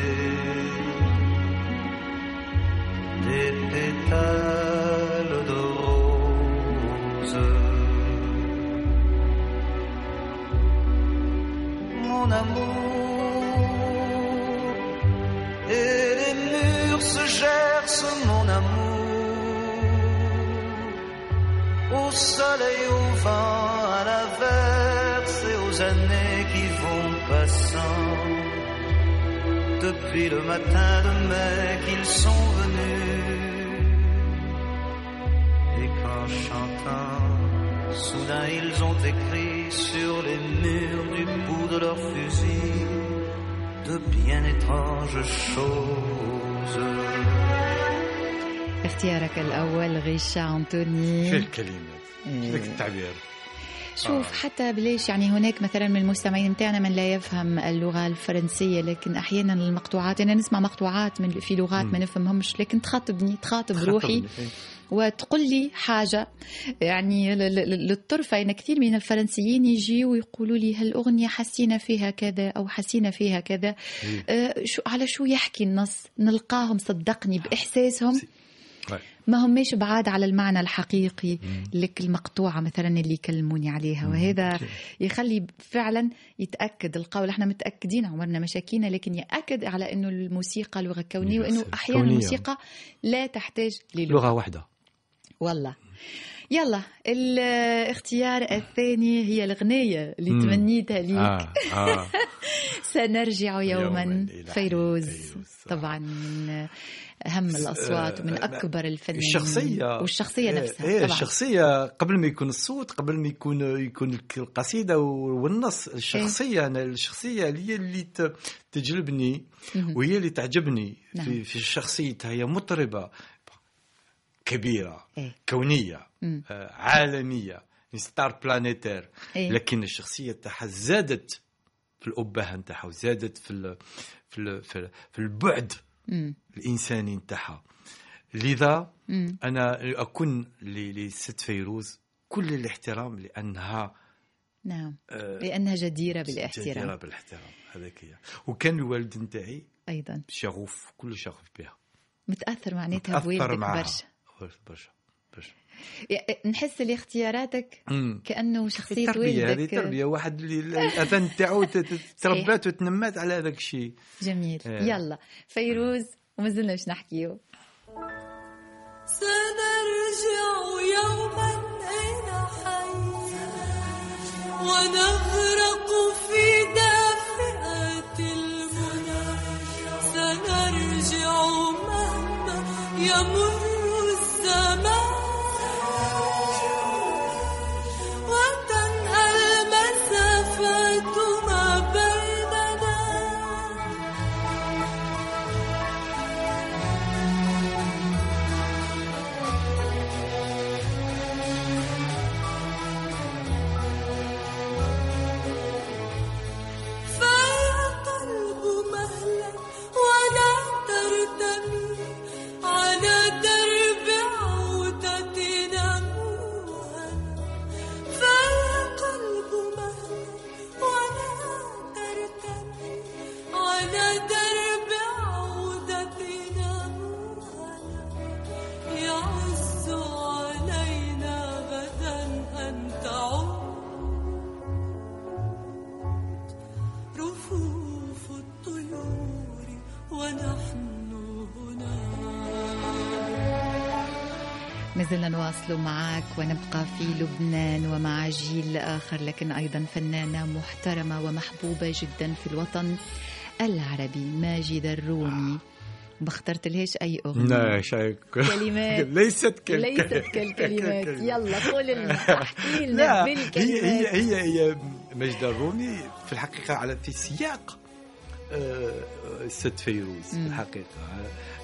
S7: des pétales de rose mon amour. Et les murs se gercent, mon amour. Au soleil, au vent, vont passant. Depuis le matin de mai qu'ils sont venus. Et qu'en chantant, soudain ils ont écrit sur les murs du bout de leur fusil de bien étranges choses.
S2: اختيارك الأول غيشة
S3: في
S2: أنطوني
S3: الكلمات
S2: إيه.
S3: ذاك التعبير
S2: شوف
S3: آه.
S2: حتى بليش يعني هناك مثلا من المستمعين متاعنا من لا يفهم اللغة الفرنسية لكن أحيانا المقطوعات أنا نسمع مقطوعات من في لغات ما. نفهمهمش لكن تخاطبني تخاطب. روحي
S3: إيه.
S2: وتقول لي حاجة يعني ل- ل- للطرفة إن كثير من الفرنسيين يجيوا ويقولوا لي هالأغنية حسينا فيها كذا أو حسينا فيها كذا
S3: إيه.
S2: آه، شو على شو يحكي النص نلقاهم صدقني
S3: Ouais.
S2: ما هماش بعاد على المعنى الحقيقي لك المقطوعة مثلا اللي يكلموني عليها. وهذا يخلي فعلا يتأكد القول. إحنا متأكدين عمرنا مشاكينا لكن يأكد على أنه الموسيقى لغة كونية وأنه أحيانا. الموسيقى لا تحتاج للغة.
S3: لغة واحدة.
S2: والله. يلا الاختيار الثاني هي الأغنية اللي. تمنيتها ليك.
S3: آه آه.
S2: سنرجع يوما,
S3: يوماً
S2: فيروز. طبعا. من أهم الأصوات ومن
S3: آه،
S2: أكبر الفنانين
S3: الشخصية
S2: والشخصية نفسها
S3: إيه
S2: طبعا
S3: الشخصية قبل ما يكون الصوت قبل ما يكون يكون القصيدة والنص الشخصية أنا الشخصية هي اللي تجلبني. وهي اللي تعجبني
S2: نعم.
S3: في في شخصيتها هي مطربة كبيرة
S2: إيه.
S3: كونية
S2: مم.
S3: آه، عالمية star planétaire
S2: إيه.
S3: لكن الشخصية تاعها زادت في الأبهة نتاعها وزادت في ال- في ال- في ال- في البعد
S2: مم.
S3: الإنساني نتاعها لذا
S2: مم.
S3: أنا اكون ل- لست فيروز كل الاحترام لأنها
S2: نعم.
S3: آه،
S2: لأنها جديرة
S3: جديرة
S2: بالاحترام.
S3: بالاحترام. هذاك هي. وكان الوالد نتاعي
S2: أيضا.
S3: شغوف كل شغوف بها.
S2: متأثر معناتها بوالدك برشا
S3: برشا برشا.
S2: نحس اللي اختياراتك
S3: أمم.
S2: كأنه شخصية
S3: التربيه هذه تربية. واحد اللي الأذان تاعو تربات وتنمات على هذاك الشيء.
S2: جميل.
S3: إيه.
S2: يلا. فيروز ومازلنا باش نحكيو.
S8: سنرجع يوما إلى حي ونغرق
S2: مازلنا نواصل معك ونبقى في لبنان ومع جيل آخر لكن أيضا فنانة محترمة ومحبوبة جدا في الوطن. العربي ماجدة الرومي. ما اخترت لهاش أي أغنية؟
S3: لا
S2: كلمات.
S3: ليست كال-
S2: ليست كالكلمات يلا قول لنا احكي لنا
S3: لا هي
S2: بالكلمات.
S3: هي هي هي مجد الرومي في الحقيقة على في سياق آه، ست فيروز في
S2: مم.
S3: الحقيقة.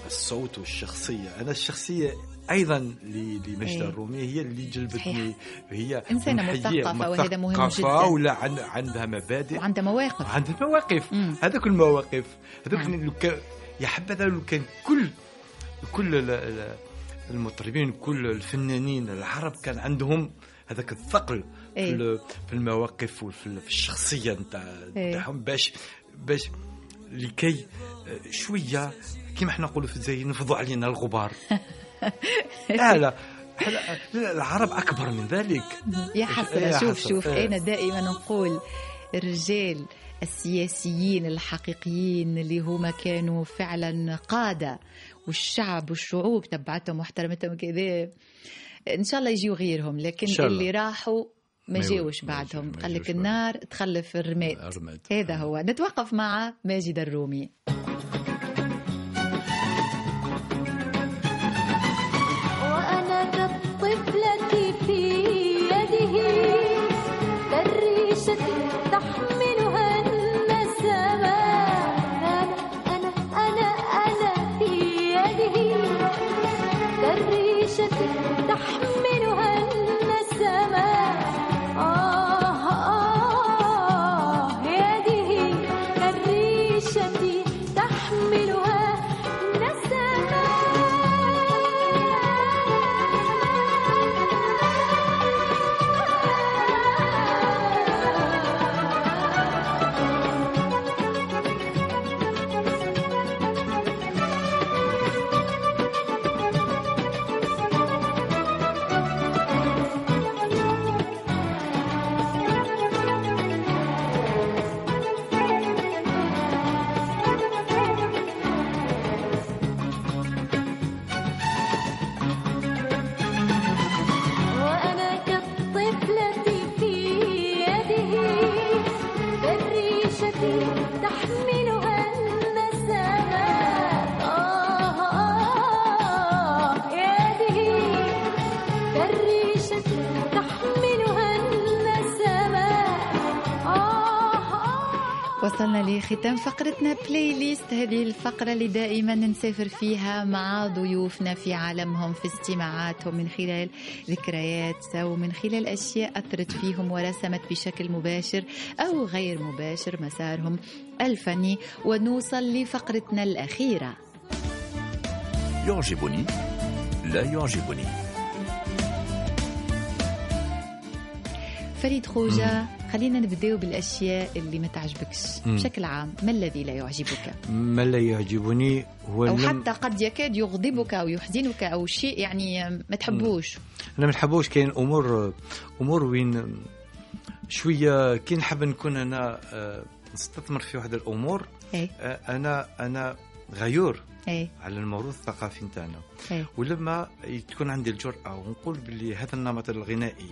S3: الصوت والشخصية. أنا الشخصية أيضا ل- لمجد
S2: إيه.
S3: الرومي هي اللي جلبتني. هي
S2: إنسانة
S3: منحية،
S2: مثقفة وهذا مهم جداً.
S3: ولا عن- عندها مبادئ
S2: وعندها مواقف
S3: عندها مواقف. هذوك المواقف هذوك
S2: نعم.
S3: لو كان يا حبذا لو كان كل كل ال- ال- المطربين كل الفنانين العرب كان عندهم هذاك الثقل في. ال- في المواقف وفي ال- في الشخصية نتاع
S2: إيه.
S3: نتاعهم باش باش لكي شوية كما إحنا نقولوا في الجزائر نفضوا علينا الغبار لا لا العرب أكبر من ذلك
S2: يا حسرة شوف
S3: حسرة.
S2: شوف
S3: إيه.
S2: أنا دائما نقول الرجال السياسيين الحقيقيين اللي هما كانوا فعلا قادة والشعب والشعوب تبعتهم واحترمتهم كذا إن شاء الله يجيو غيرهم لكن
S3: شاء الله.
S2: اللي راحوا ما جاوش بعدهم قال لك النار تخلف الرماد. هذا هو نتوقف مع ماجد الرومي وصلنا لختام فقرتنا بلاي ليست هذه الفقرة اللي دائما نسافر فيها مع ضيوفنا في عالمهم في استماعاتهم من خلال ذكريات أو من خلال أشياء أثرت فيهم ورسمت بشكل مباشر أو غير مباشر مسارهم الفني. ونوصل لفقرتنا الأخيرة.
S1: يعجبني لا يعجبني.
S2: فريد خوجة خلينا نبداو بالأشياء اللي ما تعجبكش. بشكل عام ما الذي لا يعجبك؟
S3: ما لا يعجبني؟ هو
S2: أو
S3: لم-
S2: حتى قد يكاد يغضبك أو يحزنك أو شيء يعني ما تحبوش.
S3: أنا ما نحبوش كاين أمور أمور وين شوية كي نحب نكون أنا آه، نستثمر في واحد الأمور
S2: إيه.
S3: آه، أنا أنا غيور
S2: إيه.
S3: على الموروث الثقافي نتاعنا.
S2: إيه.
S3: ولما تكون عندي الجرأة ونقول باللي هذا النمط الغنائي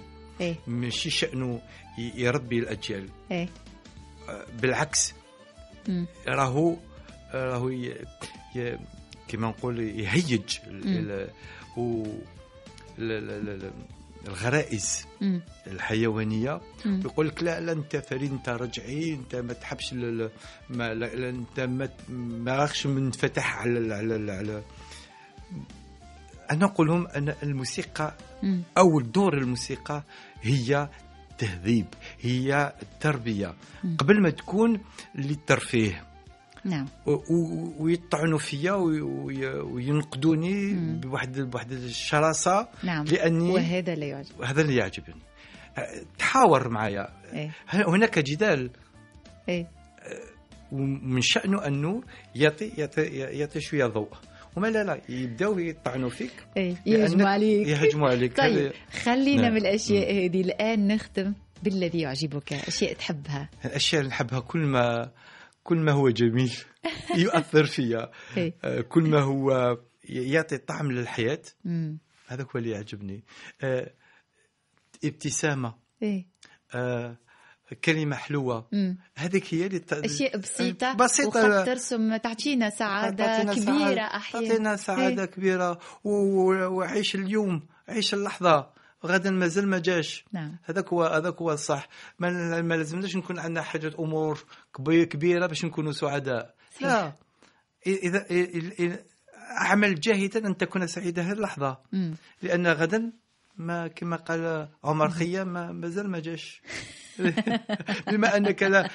S3: ماشي شأنه يربي الأجيال
S2: إيه
S3: آه، بالعكس. راهو راهو كما نقول يهيج ال-. ال- الغرائز
S2: مم.
S3: الحيوانية
S2: مم.
S3: يقول لك لا لا أنت فريد أنت رجعي أنت ما تحبش ما لا أنت ما ما راكش منفتح على على على أنا نقول لهم أن الموسيقى اول دور الموسيقى هي تهذيب هي
S2: التربية.
S3: قبل ما تكون للترفيه.
S2: نعم.
S3: ويطعنوا فيا وي- وي- وينقدوني. بواحد بواحد الشراسة.
S2: نعم.
S3: لأني
S2: وهذا لا يعجب.
S3: هذا اللي يعجبني. أه، تحاور معايا.
S2: إيه.
S3: هناك جدال؟
S2: إيه.
S3: ومن شأنه أنه يعطي يعطي يعطي شوية ضوء. وما لا لا. يبداو يطعنوا فيك.
S2: إيه يهجموا عليك.
S3: يهجموا عليك.
S2: طيب خلينا
S3: نعم.
S2: من الأشياء هذه. الآن نختم بالذي يعجبك أشياء تحبها.
S3: الأشياء اللي نحبها كل ما كل ما هو جميل يؤثر فيا.
S2: إيه.
S3: أه، كل ما هو يعطي طعم للحياة.
S2: مم.
S3: هذا هو اللي يعجبني. أه، ابتسامة.
S2: إيه.
S3: أه، كلمة حلوة. هذيك هي اللي ت-
S2: أشياء
S3: بسيطة
S2: بسيطة. ترسم تعطينا
S3: سعادة-
S2: أحيانا.
S3: تعطينا سعادة
S2: إيه.
S3: كبيرة. وعيش اليوم. عيش اللحظة. غدا مازال ما جاش.
S2: نعم.
S3: هذاك هو هذاك هو الصح. ما, ما لازمناش نكون عندنا حاجة أمور كبي- كبيرة باش نكونوا سعداء.
S2: صحيح.
S3: لا. إذا أعمل جاهدا أن تكون سعيدا هذه اللحظة.
S2: مم.
S3: لأن غدا ما كما قال عمر خيام ما مازال ما جاش. بما أنك لا,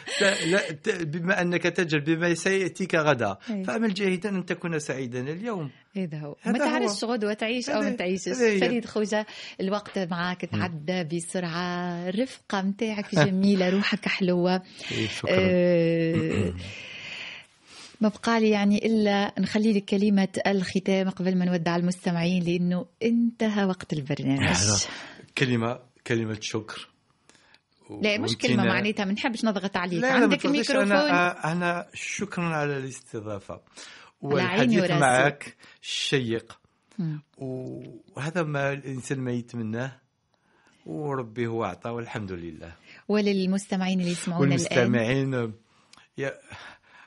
S3: لا ت- بما أنك تجل بما سيأتيك غدا.
S2: أي.
S3: فأعمل جاهدا أن تكون سعيدا اليوم.
S2: هذا هو. ما. تعرفش غدوة تعيش أو ما تعيشش. فريد خوجة الوقت معك تعدى بسرعة. الرفقة متاعك جميلة روحك حلوة.
S3: شكرا.
S2: آه، ما بقى لي يعني إلا نخلي لك كلمة الختام قبل ما نودع المستمعين لأنه انتهى وقت البرنامج.
S3: كلمه كلمة شكر.
S2: لا مش
S3: وامتنان.
S2: معناتها ما نحبش نضغط عليك
S3: لا
S2: عندك. الميكروفون
S3: أنا أنا شكرا على
S2: الاستضافة
S3: والحديث. معك شيق. وهذا ما الإنسان ما يتمناه وربي هو أعطى والحمد لله
S2: وللمستمعين اللي يسمعونا
S3: والمستمعين يا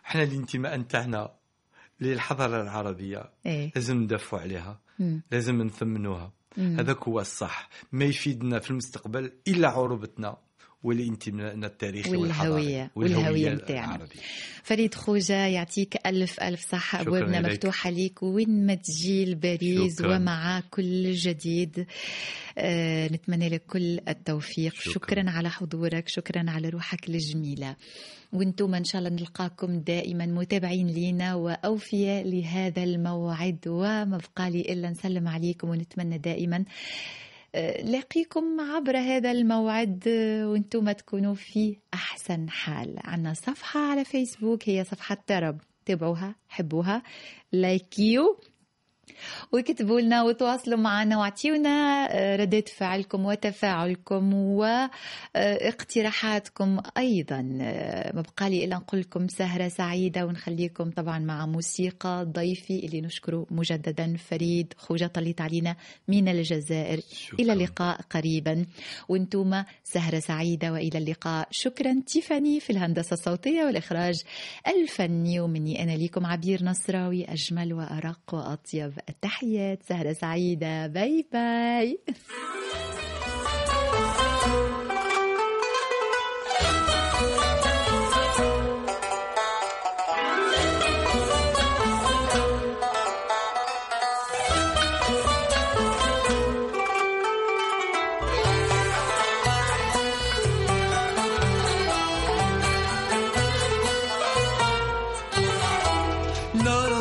S3: إحنا الانتماء نتاعنا للحضارة العربية
S2: إيه.
S3: لازم ندافعوا عليها
S2: مم.
S3: لازم نثمنوها. هذاك هو الصح ما يفيدنا في المستقبل إلا عروبتنا والانتمائنا التاريخي
S2: والهوية
S3: والحضاري
S2: والهوية.
S3: العربية.
S2: فريد خوجة يعطيك ألف ألف صحة أبوابنا. مفتوحة ليك وين ما تجي
S3: شكراً.
S2: ومع كل جديد آه نتمنى لك كل التوفيق شكرا.
S3: شكراً.
S2: على حضورك شكرا على روحك الجميلة وأنتم إن شاء الله نلقاكم دائما متابعين لينا وأوفياء لهذا الموعد وما بقى لي إلا نسلم عليكم ونتمنى دائما لاقيكم عبر هذا الموعد آه، وأنتم تكونوا في أحسن حال. عنا صفحة على فيسبوك هي صفحة ترب تابعوها حبوها. لايكيو وكتبوا لنا وتواصلوا معنا واعطيونا آه، ردات فعلكم وتفاعلكم واقتراحاتكم أيضا. آه، ما بقى لي إلا نقول لكم سهرة سعيدة ونخليكم طبعا مع موسيقى ضيفي اللي نشكره مجددا فريد خوجة طليت علينا من الجزائر.
S3: شكراً.
S2: إلى اللقاء قريبا. وأنتم سهرة سعيدة وإلى اللقاء. شكرا تيفاني في الهندسة الصوتية والإخراج الفني. ومني أنا لكم عبير نصراوي أجمل وأرق وأطيب. الحب التحيات سهرة سعيدة. باي باي.
S3: نار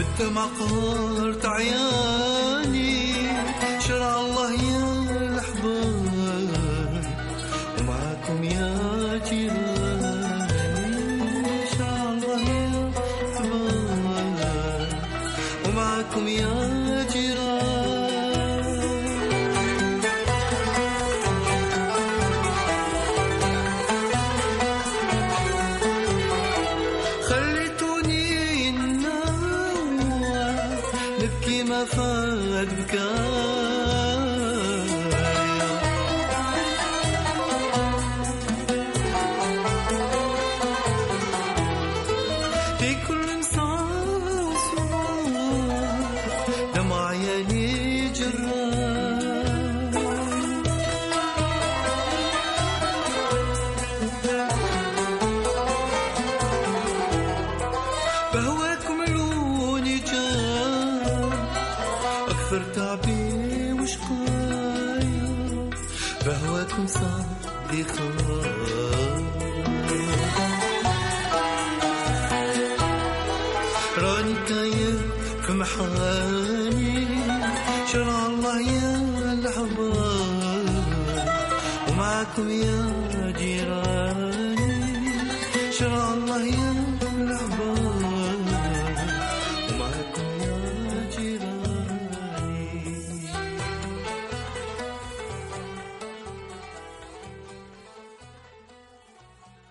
S3: بالدمع قهرت عياني شرع الله